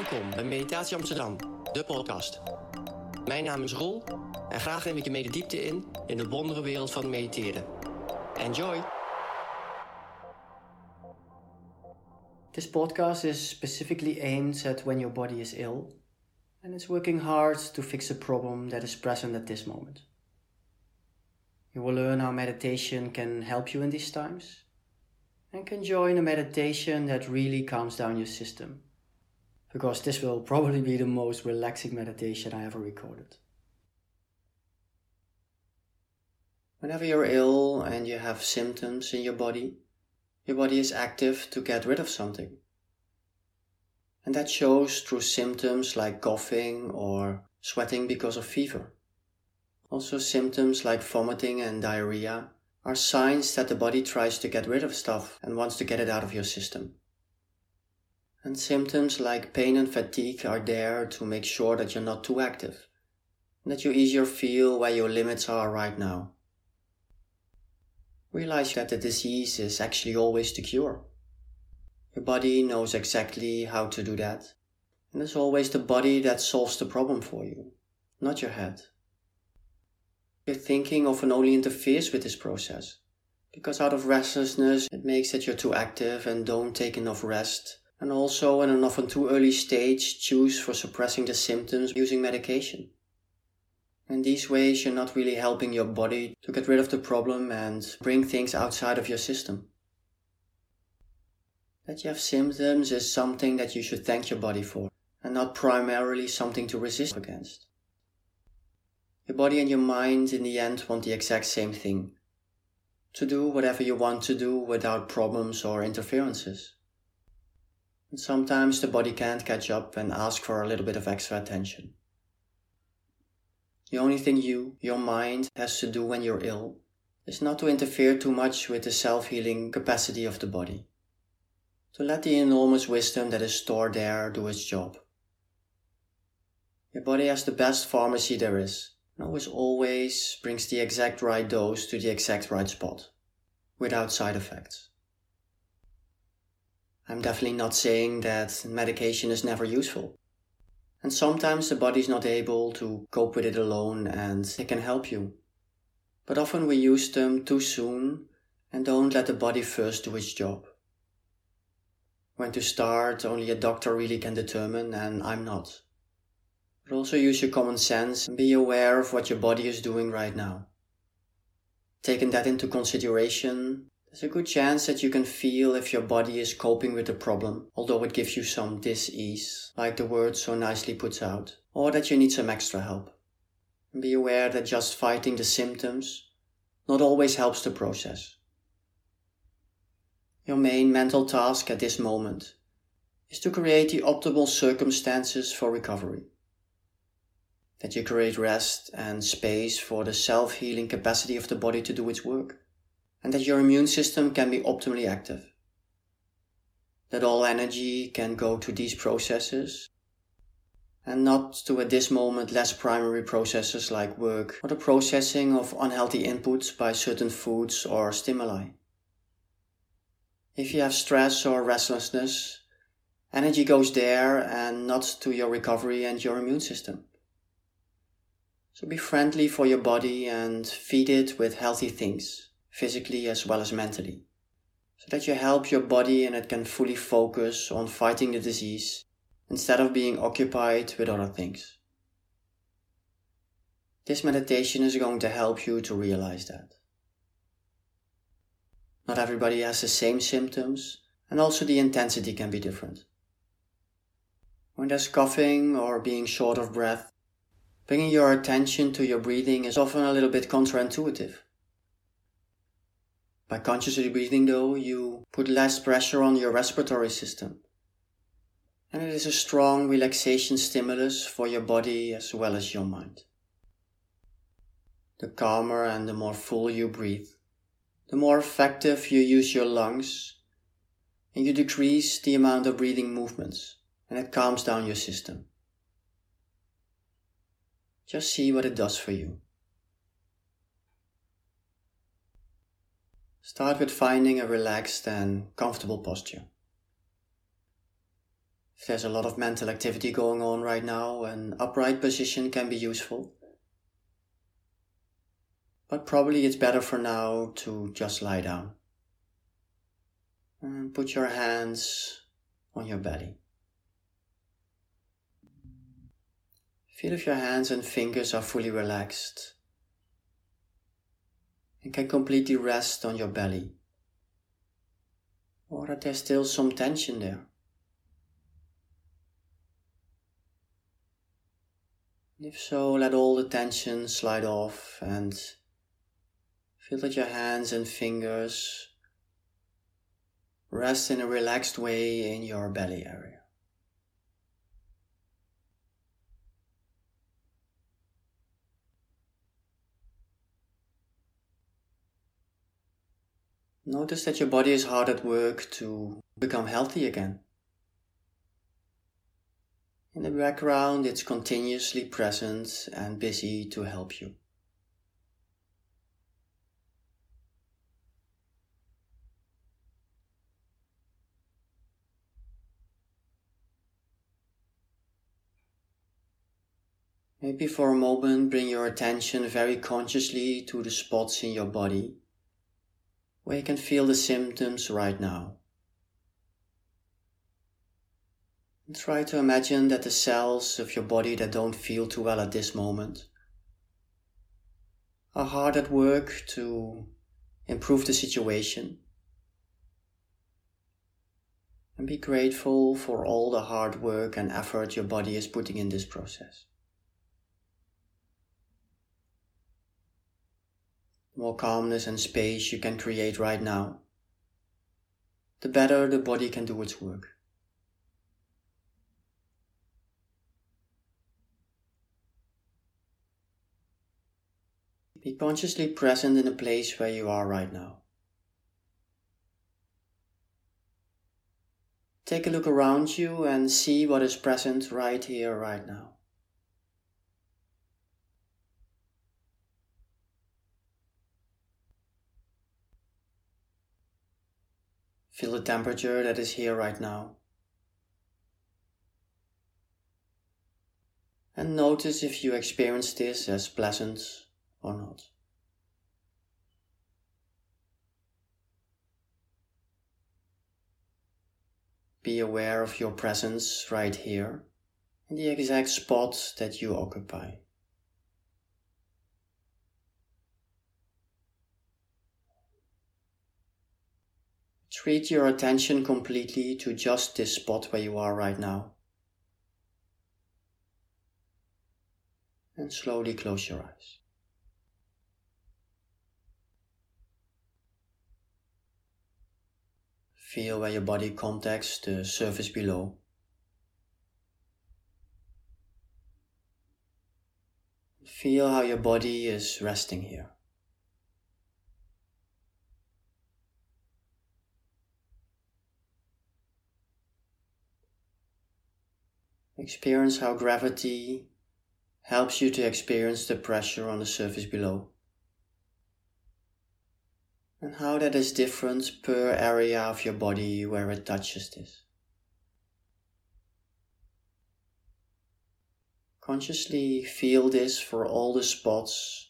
Welkom bij Meditatie Amsterdam, de podcast. Mijn naam is Roel en graag neem ik je mee de diepte in in de wondere wereld van mediteren. Enjoy! This podcast is specifically aimed at when your body is ill and it's working hard to fix a problem that is present at this moment. You will learn how meditation can help you in these times and can join a meditation that really calms down your system because this will probably be the most relaxing meditation I ever recorded. Whenever you're ill and you have symptoms in your body, your body is active to get rid of something. And that shows through symptoms like coughing or sweating because of fever. Also, symptoms like vomiting and diarrhea are signs that the body tries to get rid of stuff and wants to get it out of your system. And symptoms like pain and fatigue are there to make sure that you're not too active, that you easier feel where your limits are right now. Realize that the disease is actually always the cure. Your body knows exactly how to do that, and it's always the body that solves the problem for you, not your head. Your thinking often only interferes with this process, because out of restlessness it makes that you're too active and don't take enough rest and also in an often too early stage choose for suppressing the symptoms using medication. In these ways, you're not really helping your body to get rid of the problem and bring things outside of your system. That you have symptoms is something that you should thank your body for, and not primarily something to resist against. Your body and your mind in the end want the exact same thing. To do whatever you want to do without problems or interferences. Sometimes the body can't catch up and ask for a little bit of extra attention. The only thing you, your mind, has to do when you're ill is not to interfere too much with the self healing capacity of the body. To let the enormous wisdom that is stored there do its job. Your body has the best pharmacy there is, and always always brings the exact right dose to the exact right spot, without side effects. I'm definitely not saying that medication is never useful. And sometimes the body's not able to cope with it alone and it can help you. But often we use them too soon and don't let the body first do its job. When to start, only a doctor really can determine, and I'm not. But also use your common sense and be aware of what your body is doing right now. Taking that into consideration, there's a good chance that you can feel if your body is coping with the problem, although it gives you some dis-ease, like the word so nicely puts out, or that you need some extra help. Be aware that just fighting the symptoms not always helps the process. Your main mental task at this moment is to create the optimal circumstances for recovery. That you create rest and space for the self-healing capacity of the body to do its work and that your immune system can be optimally active. That all energy can go to these processes and not to at this moment less primary processes like work or the processing of unhealthy inputs by certain foods or stimuli. If you have stress or restlessness, energy goes there and not to your recovery and your immune system. So be friendly for your body and feed it with healthy things physically as well as mentally, so that you help your body and it can fully focus on fighting the disease instead of being occupied with other things. This meditation is going to help you to realize that. Not everybody has the same symptoms, and also the intensity can be different. When there's coughing or being short of breath, bringing your attention to your breathing is often a little bit counterintuitive. By consciously breathing, though, you put less pressure on your respiratory system. And it is a strong relaxation stimulus for your body as well as your mind. The calmer and the more full you breathe, the more effective you use your lungs, and you decrease the amount of breathing movements, and it calms down your system. Just see what it does for you. Start with finding a relaxed and comfortable posture. If there's a lot of mental activity going on right now, an upright position can be useful. But probably it's better for now to just lie down. And put your hands on your belly. Feel if your hands and fingers are fully relaxed and can completely rest on your belly, or that there's still some tension there. if so, let all the tension slide off and feel that your hands and fingers rest in a relaxed way in your belly area. Notice that your body is hard at work to become healthy again. In the background, it's continuously present and busy to help you. Maybe for a moment bring your attention very consciously to the spots in your body where you can feel the symptoms right now. And try to imagine that the cells of your body that don't feel too well at this moment are hard at work to improve the situation. And be grateful for all the hard work and effort your body is putting in this process. More calmness and space you can create right now, the better the body can do its work. Be consciously present in the place where you are right now. Take a look around you and see what is present right here, right now. Feel the temperature that is here right now. And notice if you experience this as pleasant or not. Be aware of your presence right here in the exact spot that you occupy. Treat your attention completely to just this spot where you are right now. And slowly close your eyes. Feel where your body contacts the surface below. Feel how your body is resting here. Experience how gravity helps you to experience the pressure on the surface below. And how that is different per area of your body where it touches this. Consciously feel this for all the spots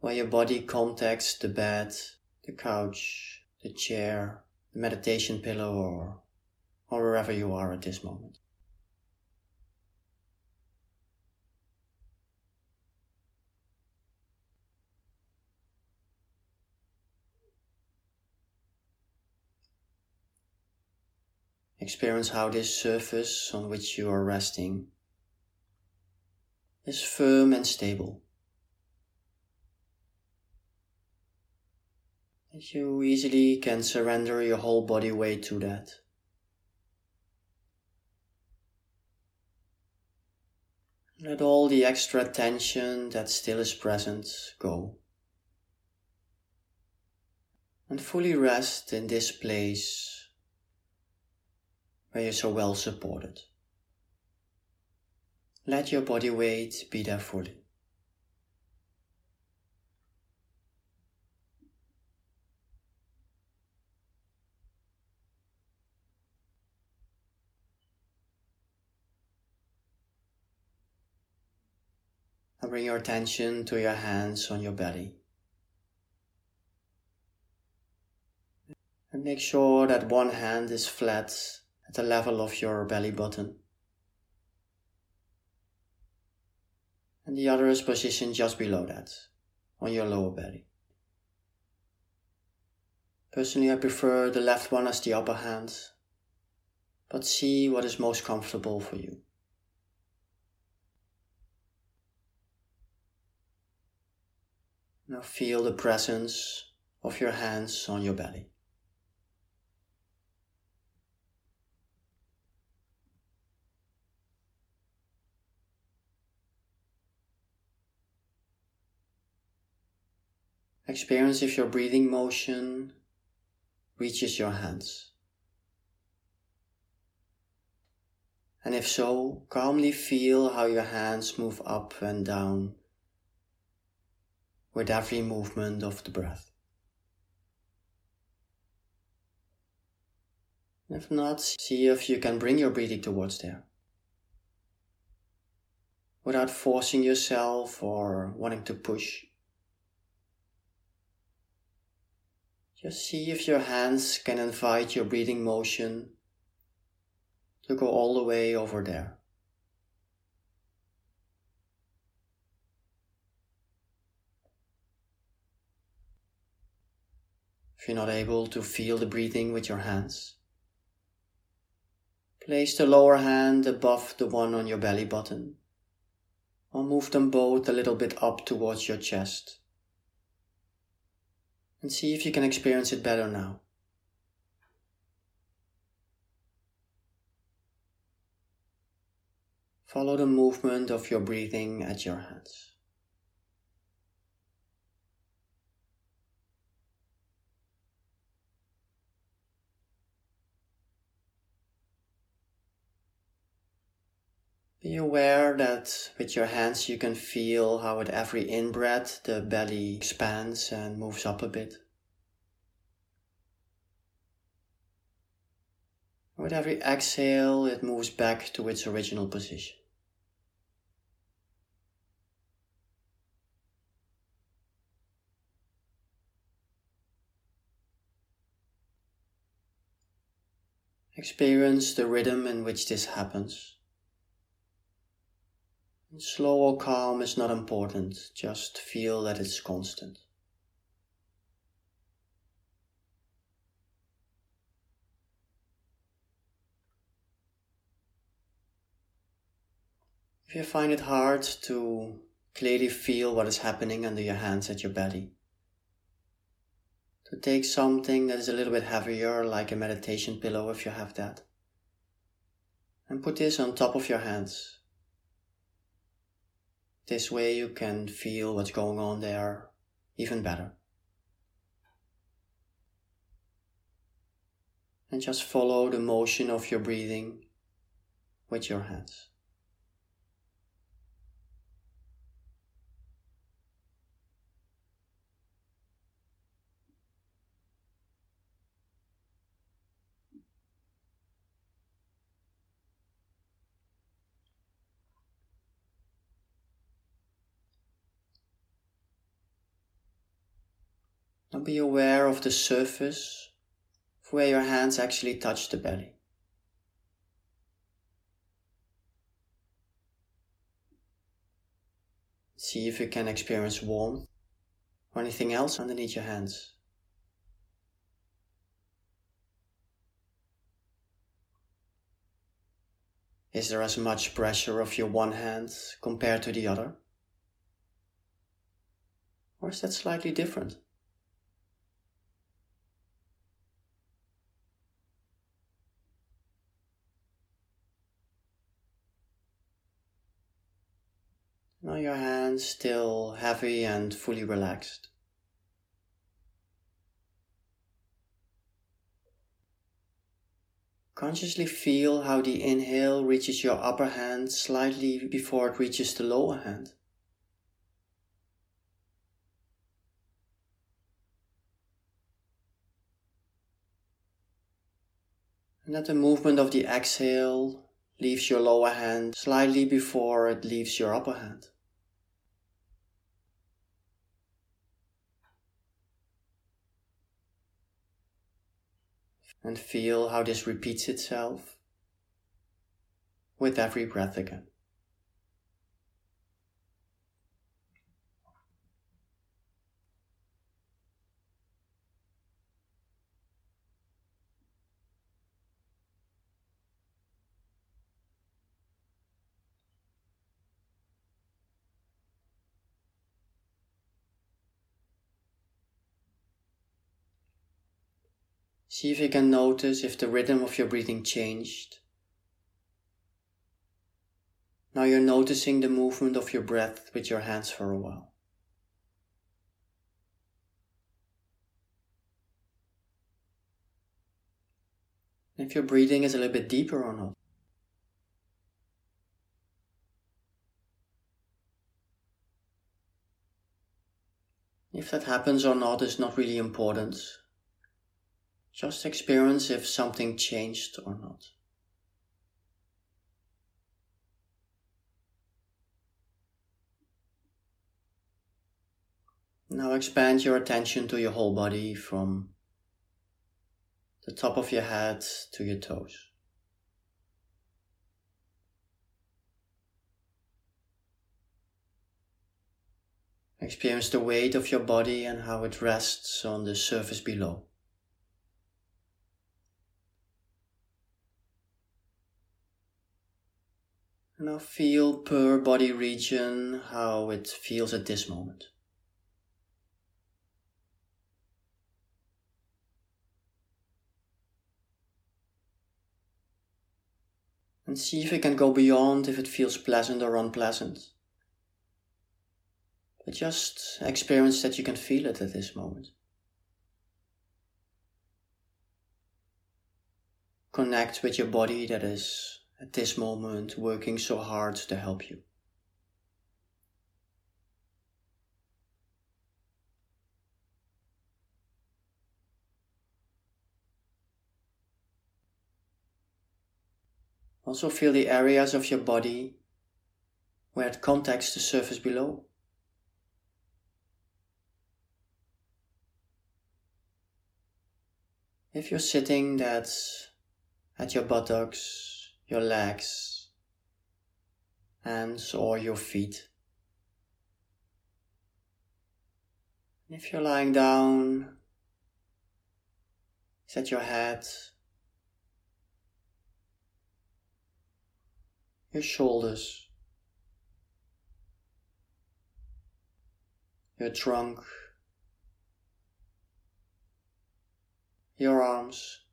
where your body contacts the bed, the couch, the chair, the meditation pillow, or, or wherever you are at this moment. Experience how this surface on which you are resting is firm and stable. That you easily can surrender your whole body weight to that. Let all the extra tension that still is present go. And fully rest in this place where you're so well supported. Let your body weight be there fully. Now bring your attention to your hands on your belly. And make sure that one hand is flat the level of your belly button. And the other is positioned just below that, on your lower belly. Personally, I prefer the left one as the upper hand, but see what is most comfortable for you. Now feel the presence of your hands on your belly. Experience if your breathing motion reaches your hands. And if so, calmly feel how your hands move up and down with every movement of the breath. If not, see if you can bring your breathing towards there. Without forcing yourself or wanting to push. Just see if your hands can invite your breathing motion to go all the way over there. If you're not able to feel the breathing with your hands, place the lower hand above the one on your belly button, or move them both a little bit up towards your chest and see if you can experience it better now. Follow the movement of your breathing at your hands. Be aware that with your hands you can feel how with every in-breath the belly expands and moves up a bit. With every exhale it moves back to its original position. Experience the rhythm in which this happens. Slow or calm is not important, just feel that it's constant. If you find it hard to clearly feel what is happening under your hands at your belly, to take something that is a little bit heavier, like a meditation pillow if you have that, and put this on top of your hands this way you can feel what's going on there even better. And just follow the motion of your breathing with your hands. Now be aware of the surface of where your hands actually touch the belly. See if you can experience warmth or anything else underneath your hands. Is there as much pressure of your one hand compared to the other? Or is that slightly different? Now your hands still heavy and fully relaxed. Consciously feel how the inhale reaches your upper hand slightly before it reaches the lower hand. And that the movement of the exhale leaves your lower hand slightly before it leaves your upper hand. And feel how this repeats itself with every breath again. See if you can notice if the rhythm of your breathing changed. Now you're noticing the movement of your breath with your hands for a while. If your breathing is a little bit deeper or not. If that happens or not is not really important. Just experience if something changed or not. Now expand your attention to your whole body from the top of your head to your toes. Experience the weight of your body and how it rests on the surface below. Now feel per body region how it feels at this moment. And see if it can go beyond if it feels pleasant or unpleasant. But just experience that you can feel it at this moment. Connect with your body that is at this moment working so hard to help you. Also feel the areas of your body where it contacts the surface below. If you're sitting, that's at your buttocks, your legs, hands, or your feet. if you're lying down, set your head, your shoulders, your trunk, your arms,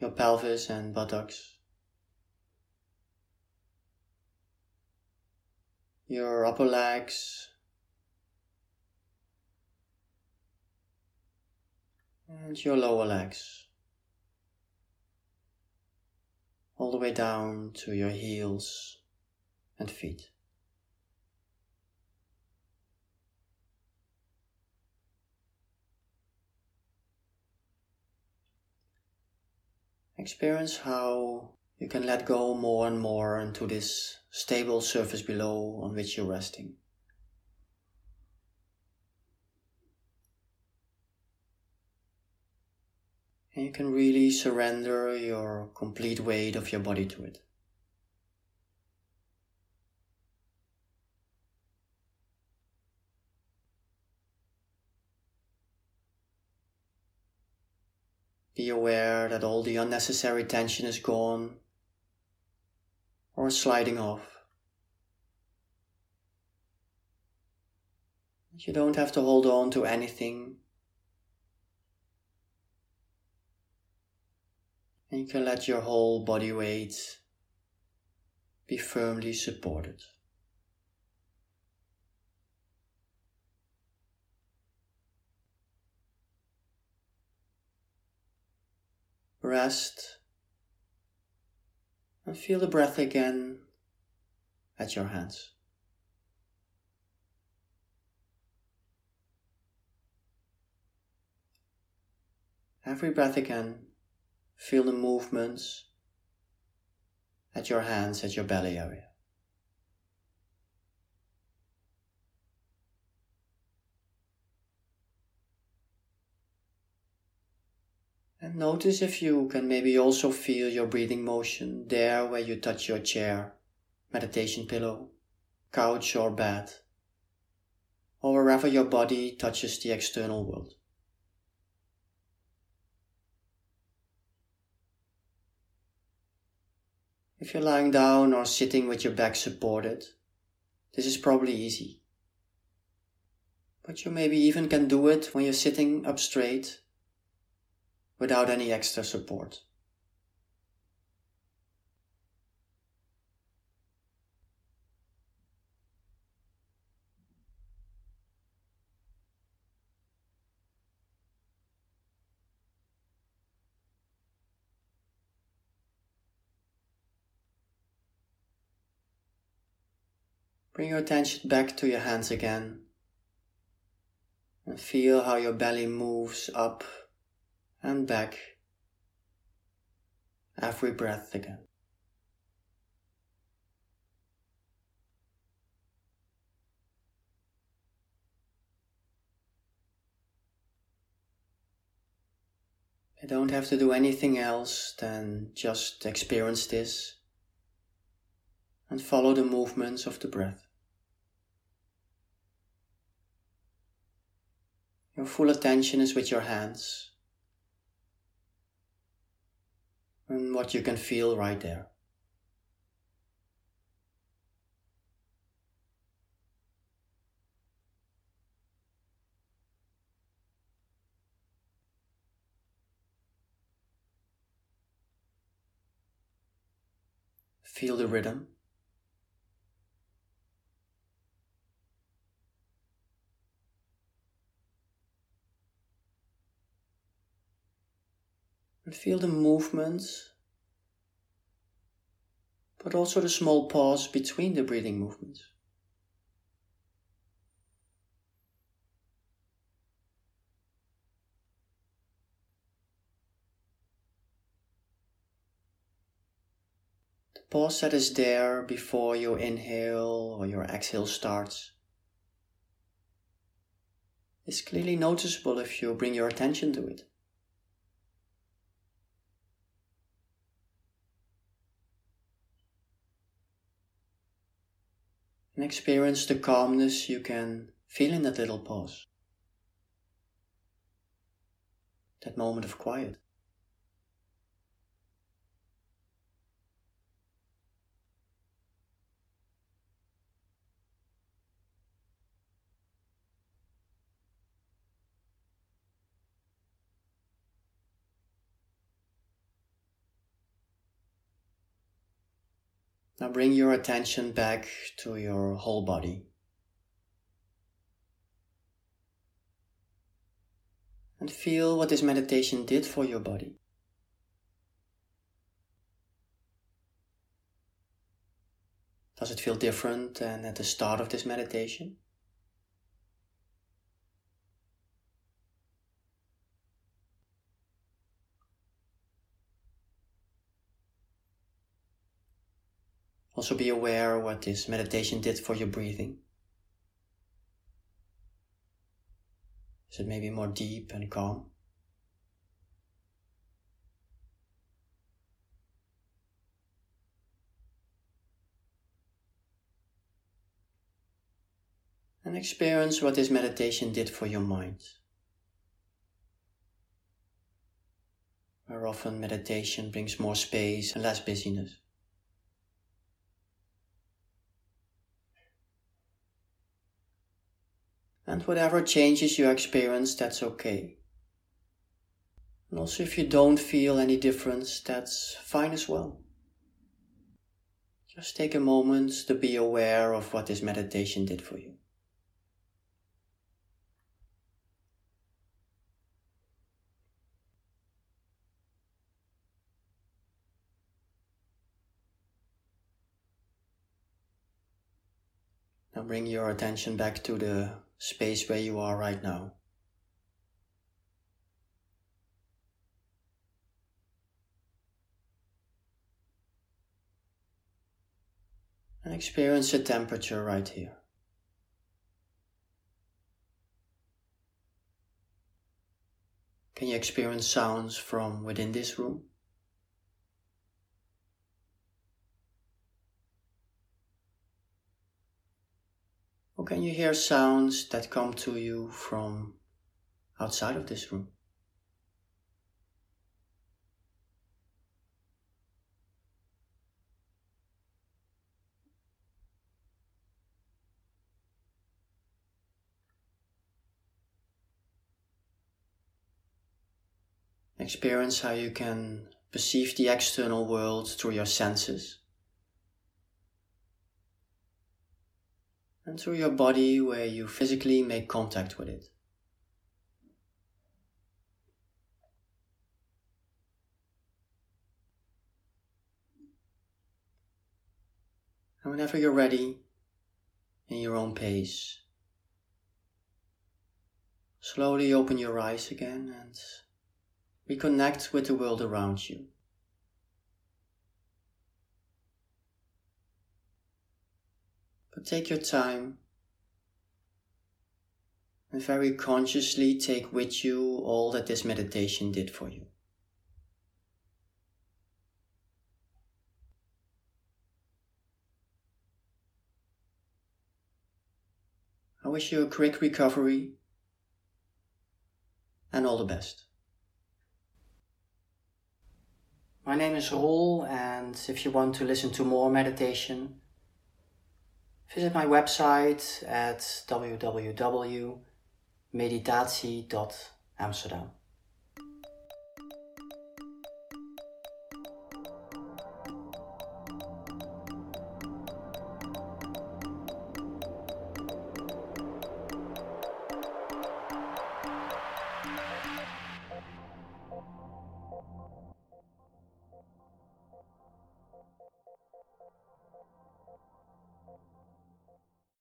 your pelvis and buttocks, your upper legs, and your lower legs, all the way down to your heels and feet. Experience how you can let go more and more into this stable surface below on which you're resting. And you can really surrender your complete weight of your body to it. Be aware that all the unnecessary tension is gone or sliding off. You don't have to hold on to anything. And you can let your whole body weight be firmly supported. Rest, and feel the breath again at your hands. Every breath again, feel the movements at your hands, at your belly area. And notice if you can maybe also feel your breathing motion there where you touch your chair, meditation pillow, couch or bed, or wherever your body touches the external world. If you're lying down or sitting with your back supported, this is probably easy. But you maybe even can do it when you're sitting up straight without any extra support. Bring your attention back to your hands again and feel how your belly moves up and back every breath again. I don't have to do anything else than just experience this and follow the movements of the breath. Your full attention is with your hands and what you can feel right there. Feel the rhythm. And feel the movements, but also the small pause between the breathing movements. The pause that is there before your inhale or your exhale starts is clearly noticeable if you bring your attention to it. And experience the calmness you can feel in that little pause. That moment of quiet. Now bring your attention back to your whole body. And feel what this meditation did for your body. Does it feel different than at the start of this meditation? Also be aware what this meditation did for your breathing. Is it maybe more deep and calm? And experience what this meditation did for your mind. Where often meditation brings more space and less busyness. And whatever changes you experience, that's okay. And also, if you don't feel any difference, that's fine as well. Just take a moment to be aware of what this meditation did for you. Now bring your attention back to the space where you are right now. And experience the temperature right here. Can you experience sounds from within this room? Or can you hear sounds that come to you from outside of this room? Experience how you can perceive the external world through your senses. And through your body where you physically make contact with it. And whenever you're ready, in your own pace, slowly open your eyes again and Reconnect with the world around you. But take your time and very consciously take with you all that this meditation did for you. I wish you a quick recovery and all the best. My name is Roel, and if you want to listen to more meditation, visit my website at www.meditatie.amsterdam.